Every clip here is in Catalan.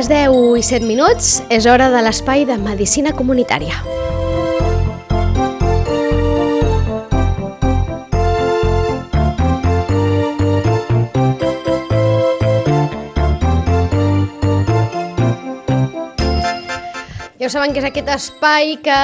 Les 10 i 7 minuts és hora de l'espai de Medicina Comunitària. Ja ho saben que és aquest espai que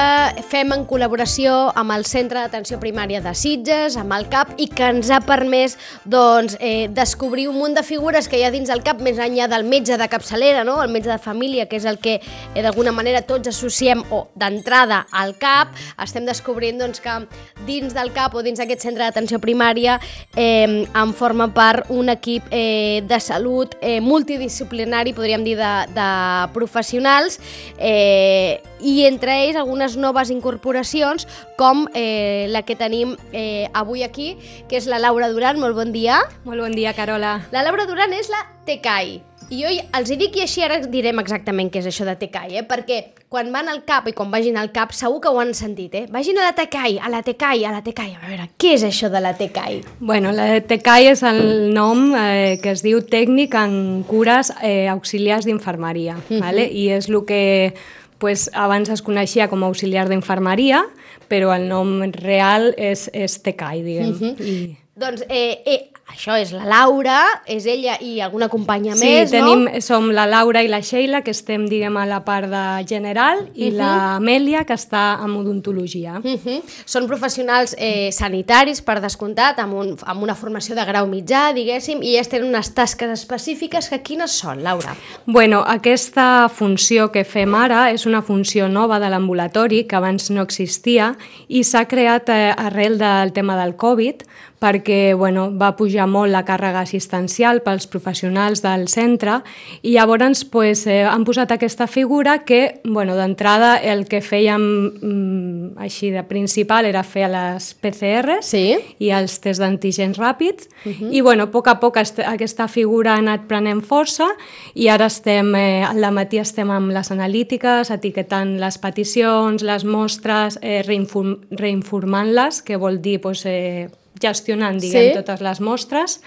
fem en col·laboració amb el Centre d'Atenció Primària de Sitges, amb el CAP, i que ens ha permès doncs, eh, descobrir un munt de figures que hi ha dins del CAP, més enllà del metge de capçalera, no? el metge de família, que és el que eh, d'alguna manera tots associem o d'entrada al CAP, estem descobrint doncs, que dins del CAP o dins d'aquest centre d'atenció primària eh, en forma part un equip eh, de salut eh, multidisciplinari, podríem dir, de, de professionals, eh, eh, i entre ells algunes noves incorporacions com eh, la que tenim eh, avui aquí, que és la Laura Duran. Molt bon dia. Molt bon dia, Carola. La Laura Duran és la TECAI. I jo els hi dic i així ara direm exactament què és això de TECAI, eh? perquè quan van al CAP i quan vagin al CAP segur que ho han sentit, eh? Vagin a la TECAI, a la TECAI, a la TECAI. A veure, què és això de la TECAI? Bueno, la TECAI és el nom eh, que es diu Tècnic en Cures eh, Auxiliars d'Infermeria, uh -huh. vale? i és el que pues, abans es coneixia com a auxiliar d'infermeria, però el nom real és, és TECAI, diguem. Uh -huh. I... Doncs eh, eh, això és la Laura, és ella i alguna companya sí, més, tenim, no? som la Laura i la Sheila, que estem, diguem, a la part de general, i uh -huh. l'Amèlia, que està en odontologia. Uh -huh. Són professionals eh, sanitaris, per descomptat, amb, un, amb una formació de grau mitjà, diguéssim, i elles tenen unes tasques específiques que quines són, Laura? Bueno, aquesta funció que fem ara és una funció nova de l'ambulatori, que abans no existia, i s'ha creat eh, arrel del tema del Covid, perquè bueno, va pujar molt la càrrega assistencial pels professionals del centre i llavors pues, eh, han posat aquesta figura que bueno, d'entrada el que fèiem mm, així de principal era fer les PCR sí. i els tests d'antígens ràpids uh -huh. i bueno, a poc a poc aquesta figura ha anat prenent força i ara estem, eh, al matí estem amb les analítiques, etiquetant les peticions, les mostres, eh, reinform reinformant-les, que vol dir pues, eh, gestionant diguem, sí. totes les mostres.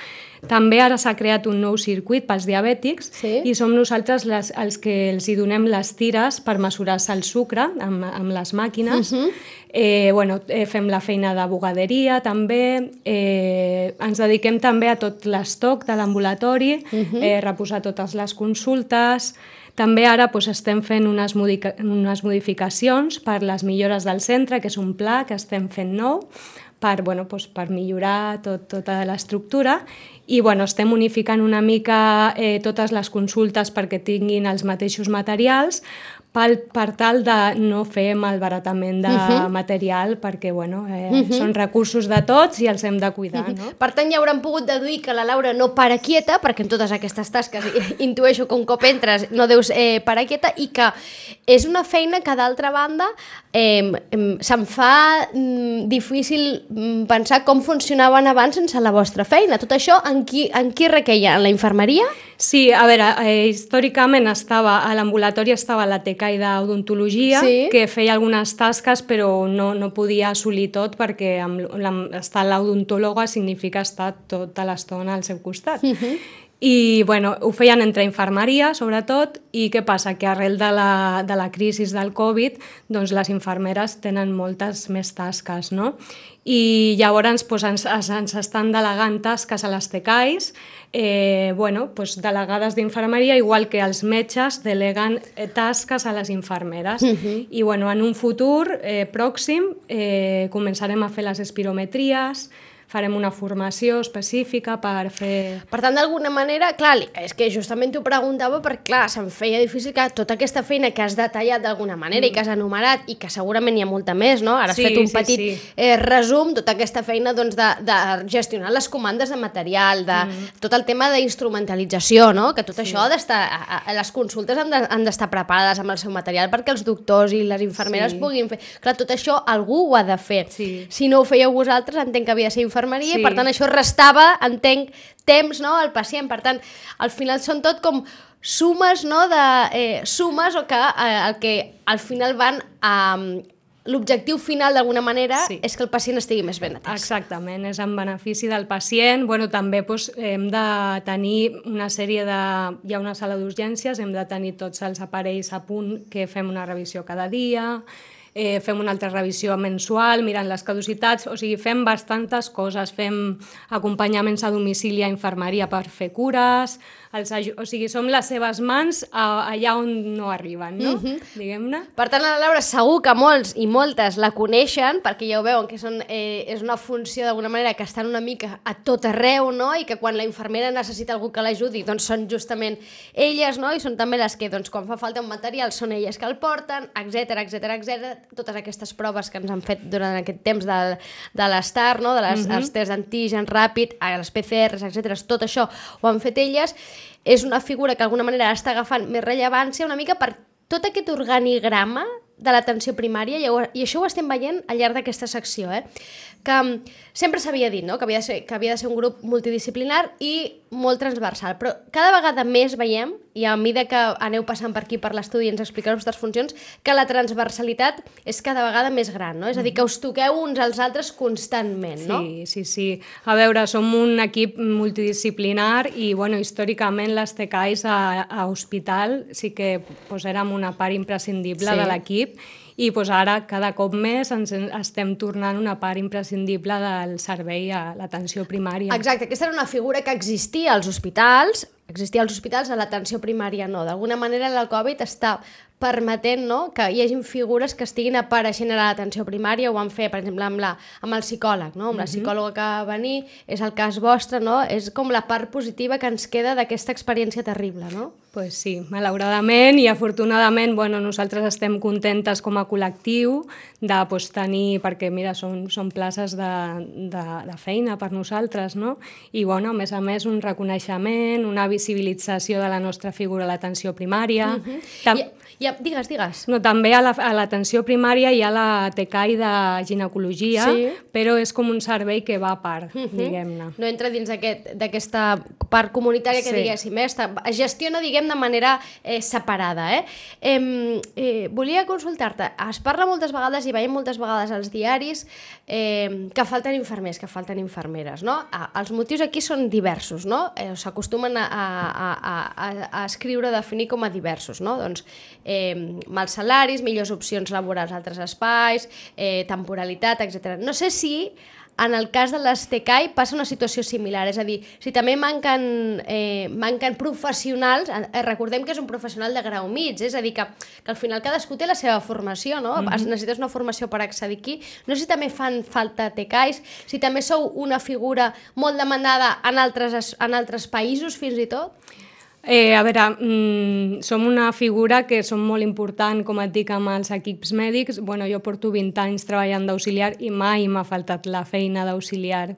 També ara s'ha creat un nou circuit pels diabètics sí. i som nosaltres les, els que els hi donem les tires per mesurar-se el sucre amb, amb les màquines. Uh -huh. eh, bueno, eh, fem la feina de bugaderia també, eh, ens dediquem també a tot l'estoc de l'ambulatori, uh -huh. eh, reposar totes les consultes, també ara doncs, estem fent unes, unes modificacions per les millores del centre, que és un pla que estem fent nou, per, bueno, doncs per millorar tot, tota l'estructura. I bueno, estem unificant una mica eh, totes les consultes perquè tinguin els mateixos materials per, per tal de no fer malbaratament de uh -huh. material perquè bueno, eh, uh -huh. són recursos de tots i els hem de cuidar. Uh -huh. no? Per tant, ja hauran pogut deduir que la Laura no para quieta, perquè en totes aquestes tasques intueixo que un cop entres no deus eh, parar quieta, i que és una feina que d'altra banda eh, se'm fa mm, difícil mm, pensar com funcionaven abans sense la vostra feina. Tot això en qui, en qui requeia? En la infermeria? Sí, a veure, eh, històricament estava a l'ambulatori estava la TECAI d'odontologia, sí. que feia algunes tasques però no, no podia assolir tot perquè amb, amb, estar l'odontòloga significa estar tota l'estona al seu costat. Uh -huh. I bueno, ho feien entre infermeria, sobretot, i què passa? Que arrel de la, de la crisi del Covid, doncs les infermeres tenen moltes més tasques, no? I llavors doncs, ens, ens estan delegant tasques a les TECAIs, eh, bueno, doncs, delegades d'infermeria, igual que els metges deleguen eh, tasques a les infermeres. Uh -huh. I bueno, en un futur eh, pròxim eh, començarem a fer les espirometries, farem una formació específica per fer... Per tant, d'alguna manera, clar, és que justament t'ho preguntava perquè, clar, se'm feia difícil que tota aquesta feina que has detallat d'alguna manera mm. i que has enumerat i que segurament hi ha molta més, no? Ara has Sí, fet un sí, petit sí. Eh, resum, tota aquesta feina doncs, de, de gestionar les comandes de material, de mm. tot el tema d'instrumentalització, no? Que tot sí. això ha d'estar... Les consultes han de- d'estar preparades amb el seu material perquè els doctors i les infermeres Sí. puguin fer... Clar, tot això algú ho ha de fer. Sí. Si no ho fèieu vosaltres, entenc que havia de ser infermeria Sí. i per tant això restava, entenc, temps no, al pacient. Per tant, al final són tot com sumes, no, de eh, sumes o que eh, el que al final van a... L'objectiu final, d'alguna manera, Sí. és que el pacient estigui més ben atès. Exactament, és en benefici del pacient. Bueno, també doncs, hem de tenir una sèrie de... Hi ha una sala d'urgències, hem de tenir tots els aparells a punt que fem una revisió cada dia, eh, fem una altra revisió mensual, mirant les caducitats, o sigui, fem bastantes coses, fem acompanyaments a domicili a infermeria per fer cures, els o sigui, som les seves mans a, allà on no arriben, no? Mm -hmm. Diguem-ne. Per tant, la Laura segur que molts i moltes la coneixen, perquè ja ho veuen que són, eh, és una funció d'alguna manera que estan una mica a tot arreu, no? i que quan la infermera necessita algú que l'ajudi, doncs són justament elles, no? i són també les que, doncs, quan fa falta un material, són elles que el porten, etc etc etc. totes aquestes proves que ens han fet durant aquest temps del, de l'estar, no? de les, mm -hmm. els tests d'antigen ràpid, les PCRs, etc. tot això ho han fet elles, és una figura que d'alguna manera està agafant més rellevància una mica per tot aquest organigrama de l'atenció primària, i, això ho estem veient al llarg d'aquesta secció, eh? que mm, sempre s'havia dit no? que, havia de ser, que havia de ser un grup multidisciplinar i molt transversal, però cada vegada més veiem, i a mesura que aneu passant per aquí per l'estudi i ens expliqueu les vostres funcions, que la transversalitat és cada vegada més gran, no? és a dir, que us toqueu uns als altres constantment, no? Sí, sí, sí. A veure, som un equip multidisciplinar i, bueno, històricament les TCAIs a, a hospital sí que pues, érem una part imprescindible Sí. de l'equip i pues, ara cada cop més ens en- estem tornant una part imprescindible del servei a l'atenció primària. Exacte, aquesta era una figura que existia als hospitals, existia als hospitals, a l'atenció primària no. D'alguna manera la Covid està permetent no, que hi hagin figures que estiguin apareixent a l'atenció primària, ho van fer, per exemple, amb, la, amb el psicòleg, no? amb la psicòloga que va venir, és el cas vostre, no? és com la part positiva que ens queda d'aquesta experiència terrible, no? Pues sí, malauradament i afortunadament bueno, nosaltres estem contentes com a col·lectiu de pues, tenir, perquè mira, són, són places de, de, de feina per nosaltres, no? I bueno, a més a més un reconeixement, una visibilització de la nostra figura a l'atenció primària. Mm -hmm. I, i, digues, digues. No, també a la- a l'atenció primària hi ha la TCAI de ginecologia, Sí. però és com un servei que va a part, diguem-ne. No entra dins aquest- d'aquesta part comunitària que Sí. diguéssim, eh? Està, es gestiona, diguem, de manera eh, separada. Eh? Eh, eh, volia consultar-te, es parla moltes vegades i veiem moltes vegades als diaris eh, que falten infermers, que falten infermeres, no? Ah, els motius aquí són diversos, no? Eh, S'acostumen a, a, a, a, a escriure, a definir com a diversos, no? Doncs eh, mals salaris, millors opcions laborals a altres espais, eh, temporalitat, etc. No sé si en el cas de les TCAI passa una situació similar, és a dir, si també manquen, eh, manquen professionals, eh, recordem que és un professional de grau mig, és a dir, que, que al final cadascú té la seva formació, no? Mm -hmm. Necessites una formació per accedir aquí. No sé si també fan falta TCAIs, si també sou una figura molt demandada en altres, es- en altres països fins i tot. Eh, a veure, mm, som una figura que som molt important, com et dic, amb els equips mèdics. Bueno, jo porto 20 anys treballant d'auxiliar i mai m'ha faltat la feina d'auxiliar.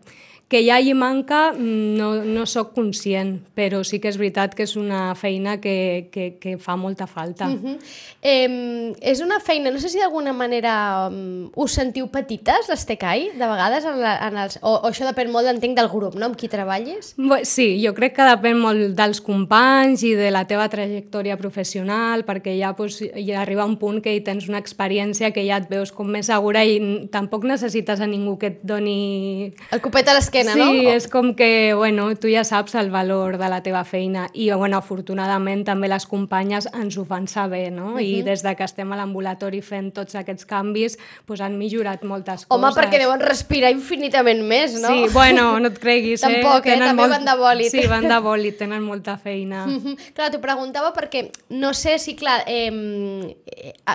Que hi hagi manca, mm, no, no sóc conscient, però sí que és veritat que és una feina que, que, que fa molta falta. Mm Mhm. Eh, és una feina, no sé si d'alguna manera um, us sentiu petites, les TCAI, de vegades, en la, en els, o, o això depèn molt, entenc, del grup, no?, amb qui treballes. Sí, jo crec que depèn molt dels companys i de la teva trajectòria professional, perquè ja, doncs, ja arriba un punt que hi tens una experiència que ja et veus com més segura i tampoc necessites a ningú que et doni... El copet a l'esquena, sí, no? és com que, bueno, tu ja saps el valor de la teva feina i, bueno, afortunadament també les companyes ens ho fan saber, no? I des de que estem a l'ambulatori fent tots aquests canvis, doncs han millorat moltes Home, coses. perquè deuen respirar infinitament més, no? Sí, bueno, no et creguis, eh? Tampoc, eh? Tenen També van de bòlit. Sí, van de bòlit, tenen molta feina. Mhm. Clar, t'ho preguntava perquè no sé si, clar, eh,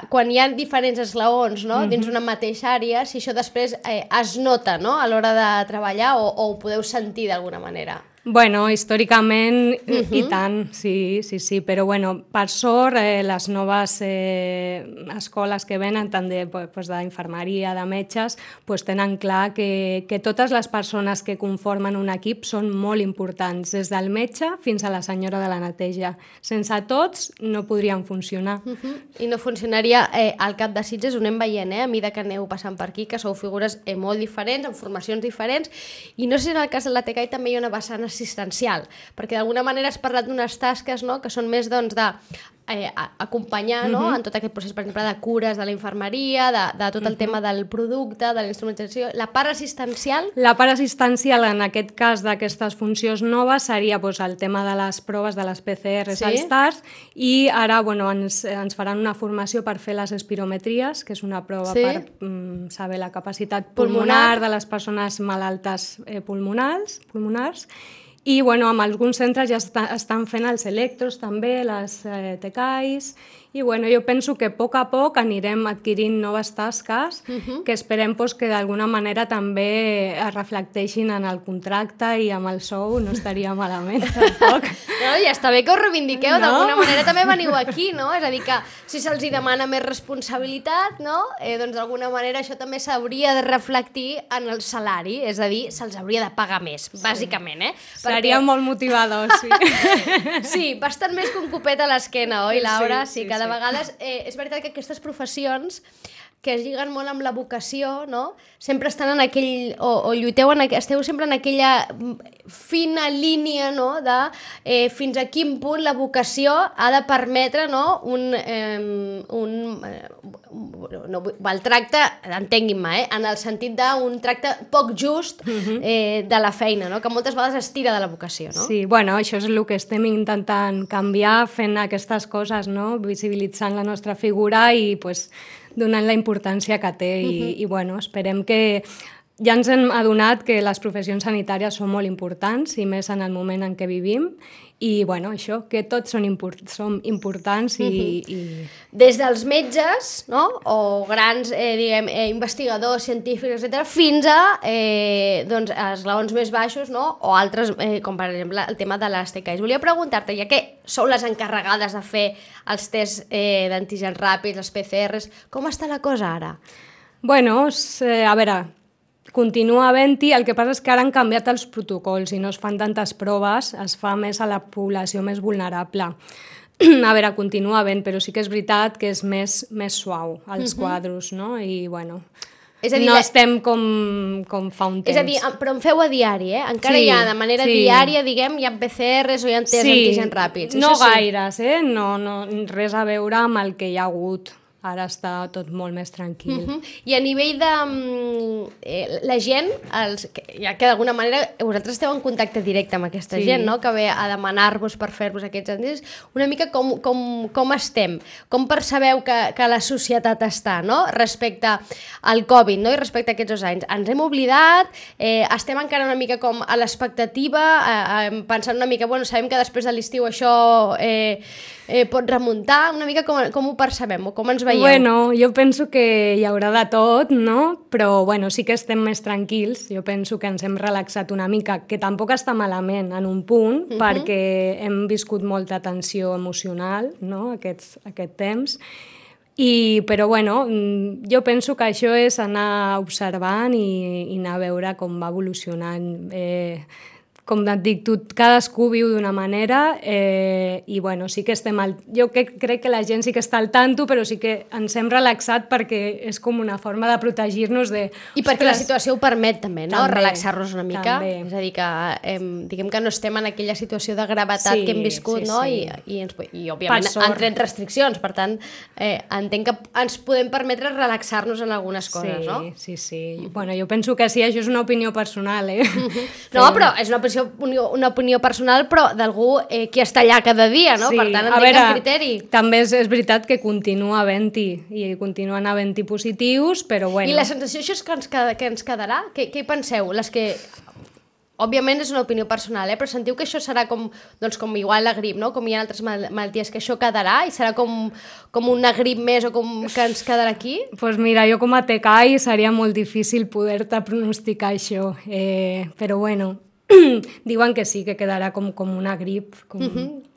quan hi ha diferents esglaons no? dins una mateixa àrea, si això després eh, es nota no? a l'hora de treballar o, o, o ho podeu sentir d'alguna manera? Bueno, històricament uh -huh. i tant, sí, sí, sí, però bueno, per sort eh, les noves eh, escoles que venen, tant de, pues, d'infermeria, de metges, pues, tenen clar que, que totes les persones que conformen un equip són molt importants, des del metge fins a la senyora de la neteja. Sense tots no podrien funcionar. Uh -huh. I no funcionaria eh, al cap de Sitges, ho anem veient, eh, a mida que aneu passant per aquí, que sou figures eh, molt diferents, amb formacions diferents, i no sé si en el cas de la TECAI també hi ha una vessant assistencial, perquè d'alguna manera has parlat d'unes tasques no?, que són més doncs, de eh, acompanyar no? uh -huh. en tot aquest procés, per exemple, de cures de la infermeria, de, de tot el uh -huh. tema del producte, de la instrumentació. La part assistencial? La part assistencial, en aquest cas d'aquestes funcions noves, seria doncs, el tema de les proves de les PCR sí? als TARS i ara bueno, ens, ens faran una formació per fer les espirometries, que és una prova sí? per mm, saber la capacitat pulmonar, pulmonar de les persones malaltes eh, pulmonals, pulmonars i bueno, amb alguns centres ja està, estan fent els electros també, les eh, TECAIs, i bueno, jo penso que a poc a poc anirem adquirint noves tasques uh -huh. que esperem pues, que d'alguna manera també es reflecteixin en el contracte i amb el sou no estaria malament tampoc. No, ja està bé que ho reivindiqueu, no? d'alguna manera també veniu aquí, no? És a dir, que si se'ls demana més responsabilitat, no? Eh, doncs d'alguna manera això també s'hauria de reflectir en el salari, és a dir, se'ls hauria de pagar més, sí. bàsicament, eh? Perquè... Seria molt motivador, sí. sí, bastant més que un copet a l'esquena, oi, Laura? Sí, sí, sí que de vegades eh, és veritat que aquestes professions que es lliguen molt amb la vocació, no? Sempre estan en aquell, o, o lluiteu en, esteu sempre en aquella fina línia, no?, de eh, fins a quin punt la vocació ha de permetre, no?, un, eh, un eh, no, el tracte, entenguin-me, eh, en el sentit d'un tracte poc just mhm. eh, de la feina, no?, que moltes vegades es tira de la vocació, no? Sí, bueno, això és el que estem intentant canviar fent aquestes coses, no?, visibilitzant la nostra figura i, pues, donant la importància que té i, uh -huh. i bueno, esperem que ja ens hem adonat que les professions sanitàries són molt importants i més en el moment en què vivim i bueno, això, que tots són, import som importants i, uh -huh. i... Des dels metges, no?, o grans, eh, diguem, eh, investigadors, científics, etc., fins a eh, doncs, esglaons més baixos, no?, o altres, eh, com per exemple el tema de les TKIs. Volia preguntar-te, ja que sou les encarregades de fer els tests eh, d'antígens ràpids, les PCRs, com està la cosa ara? Bueno, eh, a veure, Continua havent-hi, el que passa és que ara han canviat els protocols i no es fan tantes proves, es fa més a la població més vulnerable. a veure, continua havent, però sí que és veritat que és més, més suau, els uh mhm. -huh. quadros, no? I, bueno, és a dir, no la... estem com, com fa un temps. És a dir, però en feu a diari, eh? Encara sí, hi ha, de manera sí. diària, diguem, hi ha PCRs o hi ha tests sí. antígens ràpids. No Això gaires, sí. eh? No, no, res a veure amb el que hi ha hagut ara està tot molt més tranquil. Uh -huh. I a nivell de um, eh, la gent, els, que, ja que d'alguna manera vosaltres esteu en contacte directe amb aquesta sí. gent, no? que ve a demanar-vos per fer-vos aquests endis, una mica com, com, com estem, com percebeu que, que la societat està no? respecte al Covid no? i respecte a aquests dos anys. Ens hem oblidat, eh, estem encara una mica com a l'expectativa, eh, eh, pensant una mica, bueno, sabem que després de l'estiu això eh, eh, pot remuntar, una mica com, com ho percebem o com ens veieu? Bueno, jo penso que hi haurà de tot, no? Però bueno, sí que estem més tranquils, jo penso que ens hem relaxat una mica, que tampoc està malament en un punt, uh -huh. perquè hem viscut molta tensió emocional no? Aquests, aquest temps, i, però bueno, jo penso que això és anar observant i, i anar a veure com va evolucionant. Eh, com et dic, tu, cadascú viu d'una manera eh, i bueno, sí que estem al... Jo que, crec que la gent sí que està al tanto, però sí que ens hem relaxat perquè és com una forma de protegir-nos de... I perquè la situació ho permet també, no? Relaxar-nos una mica. També. És a dir, que eh, diguem que no estem en aquella situació de gravetat sí, que hem viscut, sí, no? Sí. I, i, ens, i òbviament han tret restriccions, per tant, eh, entenc que ens podem permetre relaxar-nos en algunes coses, sí, no? Sí, sí, sí. Bueno, jo penso que sí, això és una opinió personal, eh? No, però és una opinió opinió, una opinió personal, però d'algú eh, que està allà cada dia, no? Sí. Per tant, entenc veure, el criteri. També és, és veritat que continua havent-hi i continuen havent-hi positius, però bueno... I la sensació això és que ens, que ens quedarà? Què, què penseu? Les que òbviament és una opinió personal, eh? però sentiu que això serà com, doncs, com igual la grip, no? com hi ha altres mal malalties, que això quedarà i serà com, com una grip més o com que ens quedarà aquí? Doncs pues mira, jo com a tecai seria molt difícil poder-te pronosticar això, eh, però bueno, diuen que sí, que quedarà com, com una grip. Com... Uh -huh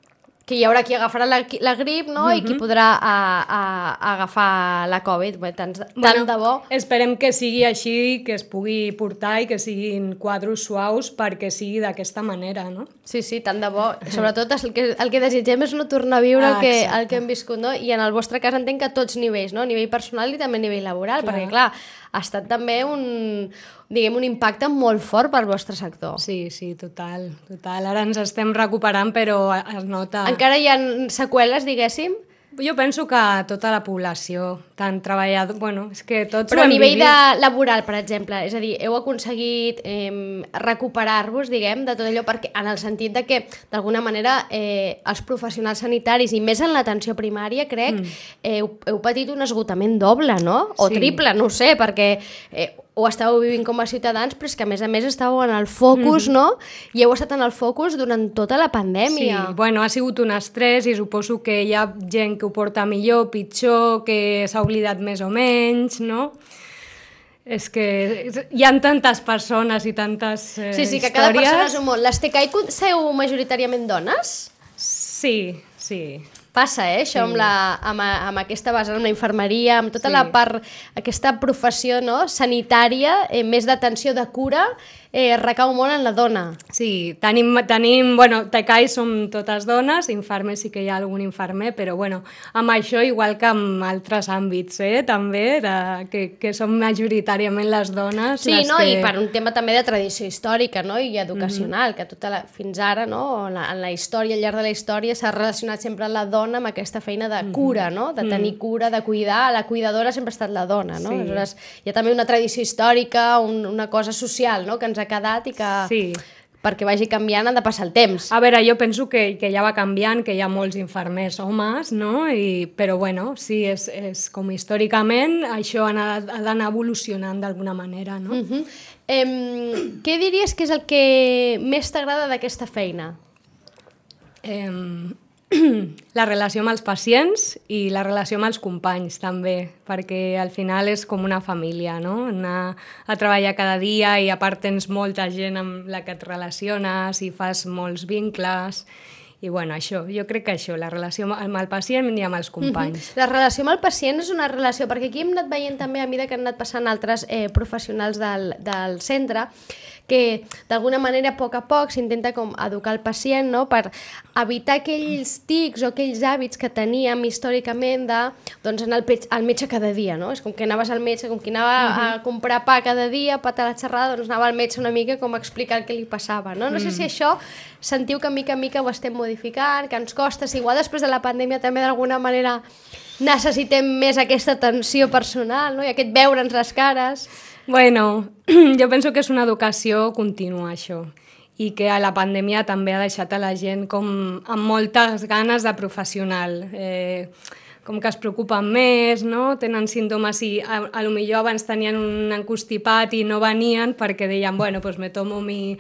que hi haurà qui agafarà la, la grip no? Uh -huh. i qui podrà a, a, a agafar la Covid. Bé, tant, tant bueno, de bo. Esperem que sigui així, que es pugui portar i que siguin quadros suaus perquè sigui d'aquesta manera, no? Sí, sí, tant de bo. Sobretot el que, el que desitgem és no tornar a viure ah, el, que, el que hem viscut, no? I en el vostre cas entenc que a tots nivells, no? A nivell personal i també a nivell laboral, clar. perquè clar, ha estat també un, diguem, un impacte molt fort pel vostre sector. Sí, sí, total, total. Ara ens estem recuperant, però es nota... Encara hi ha seqüeles, diguéssim? Jo penso que tota la població, tant treballador... Bueno, és que tots Però a nivell vivit. de laboral, per exemple, és a dir, heu aconseguit eh, recuperar-vos, diguem, de tot allò, perquè en el sentit de que, d'alguna manera, eh, els professionals sanitaris, i més en l'atenció primària, crec, mm. eh, heu, heu patit un esgotament doble, no? O sí. triple, no sé, perquè eh, ho estàveu vivint com a ciutadans, però és que a més a més estàveu en el focus, mm -hmm. no? I heu estat en el focus durant tota la pandèmia. Sí, bueno, ha sigut un estrès i suposo que hi ha gent que ho porta millor, pitjor, que s'ha oblidat més o menys, no? És que hi han tantes persones i tantes eh, Sí, sí, que històries. cada persona és un món. Les TKI seu majoritàriament dones? Sí, sí. Passa, eh, això, sí. amb, la, amb, amb aquesta base, amb la infermeria, amb tota sí. la part, aquesta professió no, sanitària, eh, més d'atenció de cura, eh, recau molt en la dona. Sí, tenim, tenim bueno, TECAI som totes dones, infermes sí que hi ha algun infermer, però bueno, amb això igual que amb altres àmbits, eh, també, de, que, que som majoritàriament les dones. Sí, les no, que... i per un tema també de tradició històrica no? i educacional, mm -hmm. que tota la, fins ara, no? en, la, en la història, al llarg de la història, s'ha relacionat sempre la dona amb aquesta feina de mm-hmm. cura, no? de tenir mm -hmm. cura, de cuidar, la cuidadora sempre ha estat la dona. No? Sí. Aleshores, hi ha també una tradició històrica, un, una cosa social, no? que ens ha quedat i que... Sí perquè vagi canviant han de passar el temps. A veure, jo penso que, que ja va canviant, que hi ha molts infermers homes, no? I, però bueno, sí, és, és com històricament això ha d'anar evolucionant d'alguna manera, no? Uh -huh. eh, què diries que és el que més t'agrada d'aquesta feina? Eh, la relació amb els pacients i la relació amb els companys també, perquè al final és com una família, no? Anar a treballar cada dia i a part tens molta gent amb la que et relaciones i fas molts vincles i bueno, això, jo crec que això, la relació amb el pacient i amb els companys. Mm -hmm. La relació amb el pacient és una relació, perquè aquí hem anat veient també a mesura que han anat passant altres eh, professionals del, del centre, que d'alguna manera a poc a poc s'intenta com educar el pacient no? per evitar aquells tics o aquells hàbits que teníem històricament de doncs, anar al, pet, al metge cada dia, no? És com que anaves al metge, com que anava uh -huh. a comprar pa cada dia, pa a la xerrada, doncs anava al metge una mica com a explicar el que li passava, no? No mm. sé si això sentiu que mica en mica ho estem modificant, que ens costa, si igual després de la pandèmia també d'alguna manera necessitem més aquesta atenció personal, no? I aquest veure'ns les cares... Bueno, jo penso que és una educació contínua, això i que a la pandèmia també ha deixat a la gent com amb moltes ganes de professional. Eh, com que es preocupen més, no? tenen símptomes i a, a lo millor abans tenien un encostipat i no venien perquè deien, bueno, pues me tomo mi...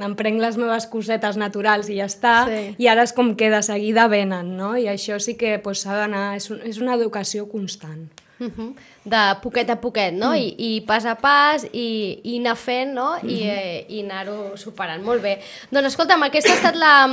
em prenc les meves cosetes naturals i ja està, sí. i ara és com que de seguida venen, no? I això sí que s'ha pues, d'anar, és, un, és una educació constant. Uh -huh. de poquet a poquet, no? Mm. I, I pas a pas, i, i anar fent, no? I, mm -hmm. eh, i anar-ho superant. Molt bé. Doncs escolta'm, aquesta ha estat la,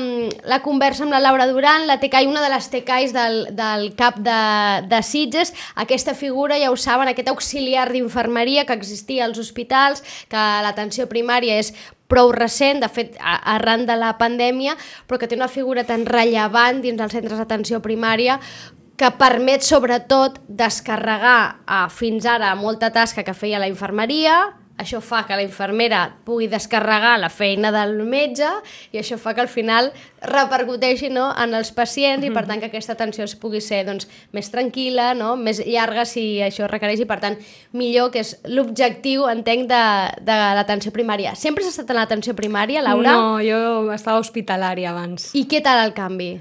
la conversa amb la Laura Duran, la TECAI, una de les TECAIs del, del CAP de, de Sitges. Aquesta figura, ja ho saben, aquest auxiliar d'infermeria que existia als hospitals, que l'atenció primària és prou recent, de fet, arran de la pandèmia, però que té una figura tan rellevant dins dels centres d'atenció primària que permet sobretot descarregar a, fins ara molta tasca que feia la infermeria, això fa que la infermera pugui descarregar la feina del metge i això fa que al final repercuteixi no, en els pacients i per tant que aquesta atenció es pugui ser doncs, més tranquil·la, no, més llarga si això requereix i per tant millor, que és l'objectiu, entenc, de, de l'atenció primària. Sempre has estat en l'atenció primària, Laura? No, jo estava hospitalària abans. I què tal el canvi?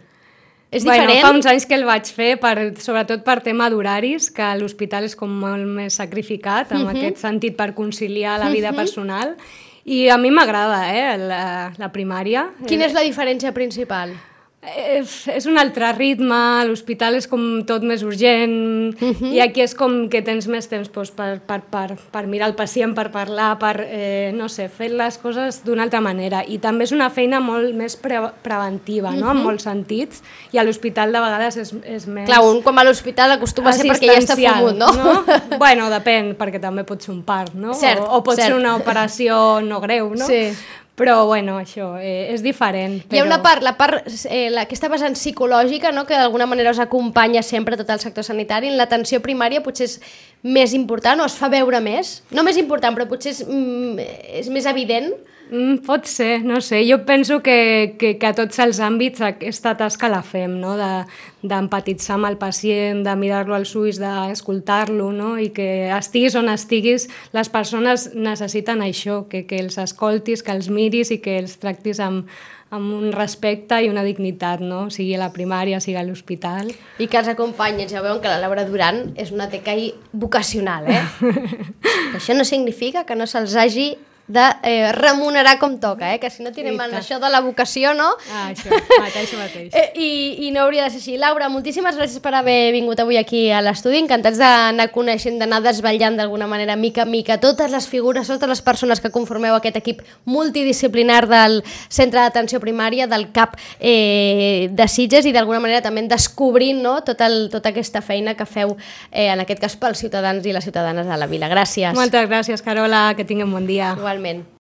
És bueno, diferent? fa uns anys que el vaig fer, per, sobretot per tema d'horaris, que l'hospital és com molt més sacrificat, en uh -huh. aquest sentit, per conciliar la vida uh -huh. personal, I a mi m'agrada, eh, la, la primària. Quina és la diferència principal? És, és un altre ritme, l'hospital és com tot més urgent uh -huh. i aquí és com que tens més temps doncs, per, per, per, per mirar el pacient, per parlar, per, eh, no sé, fer les coses d'una altra manera. I també és una feina molt més pre preventiva, no?, uh -huh. en molts sentits, i a l'hospital de vegades és, és més... Clar, un com a l'hospital acostuma a ser perquè ja està fumut, no? no? bueno, depèn, perquè també pot ser un part, no? Cert, o, o pot cert. ser una operació no greu, no? Sí. Però, bueno, això, eh, és diferent. Però... Hi ha una part, la part, eh, la, aquesta vessant psicològica, no?, que d'alguna manera us acompanya sempre tot el sector sanitari, en l'atenció primària potser és més important o es fa veure més? No més important, però potser és, mm, és més evident? Mm, pot ser, no sé. Jo penso que, que, que a tots els àmbits aquesta tasca la fem, no? d'empatitzar de, amb el pacient, de mirar-lo als ulls, d'escoltar-lo, no? i que estiguis on estiguis, les persones necessiten això, que, que els escoltis, que els miris i que els tractis amb, amb un respecte i una dignitat, no? sigui a la primària, sigui a l'hospital. I que els acompanyen. Ja veuen que la Laura Duran és una TKI vocacional, eh? això no significa que no se'ls hagi de eh, remunerar com toca, eh? que si no tirem en això de la vocació, no? Ah, això, mateix, mateix. Eh, i, I no hauria de ser així. Laura, moltíssimes gràcies per haver vingut avui aquí a l'estudi, encantats d'anar coneixent, d'anar desvetllant d'alguna manera, mica a mica, totes les figures, totes les persones que conformeu aquest equip multidisciplinar del Centre d'Atenció Primària, del CAP eh, de Sitges i d'alguna manera també descobrint no? Tot el, tota aquesta feina que feu, eh, en aquest cas pels ciutadans i les ciutadanes de la vila. Gràcies. Moltes gràcies, Carola, que tinguem bon dia. Carmen.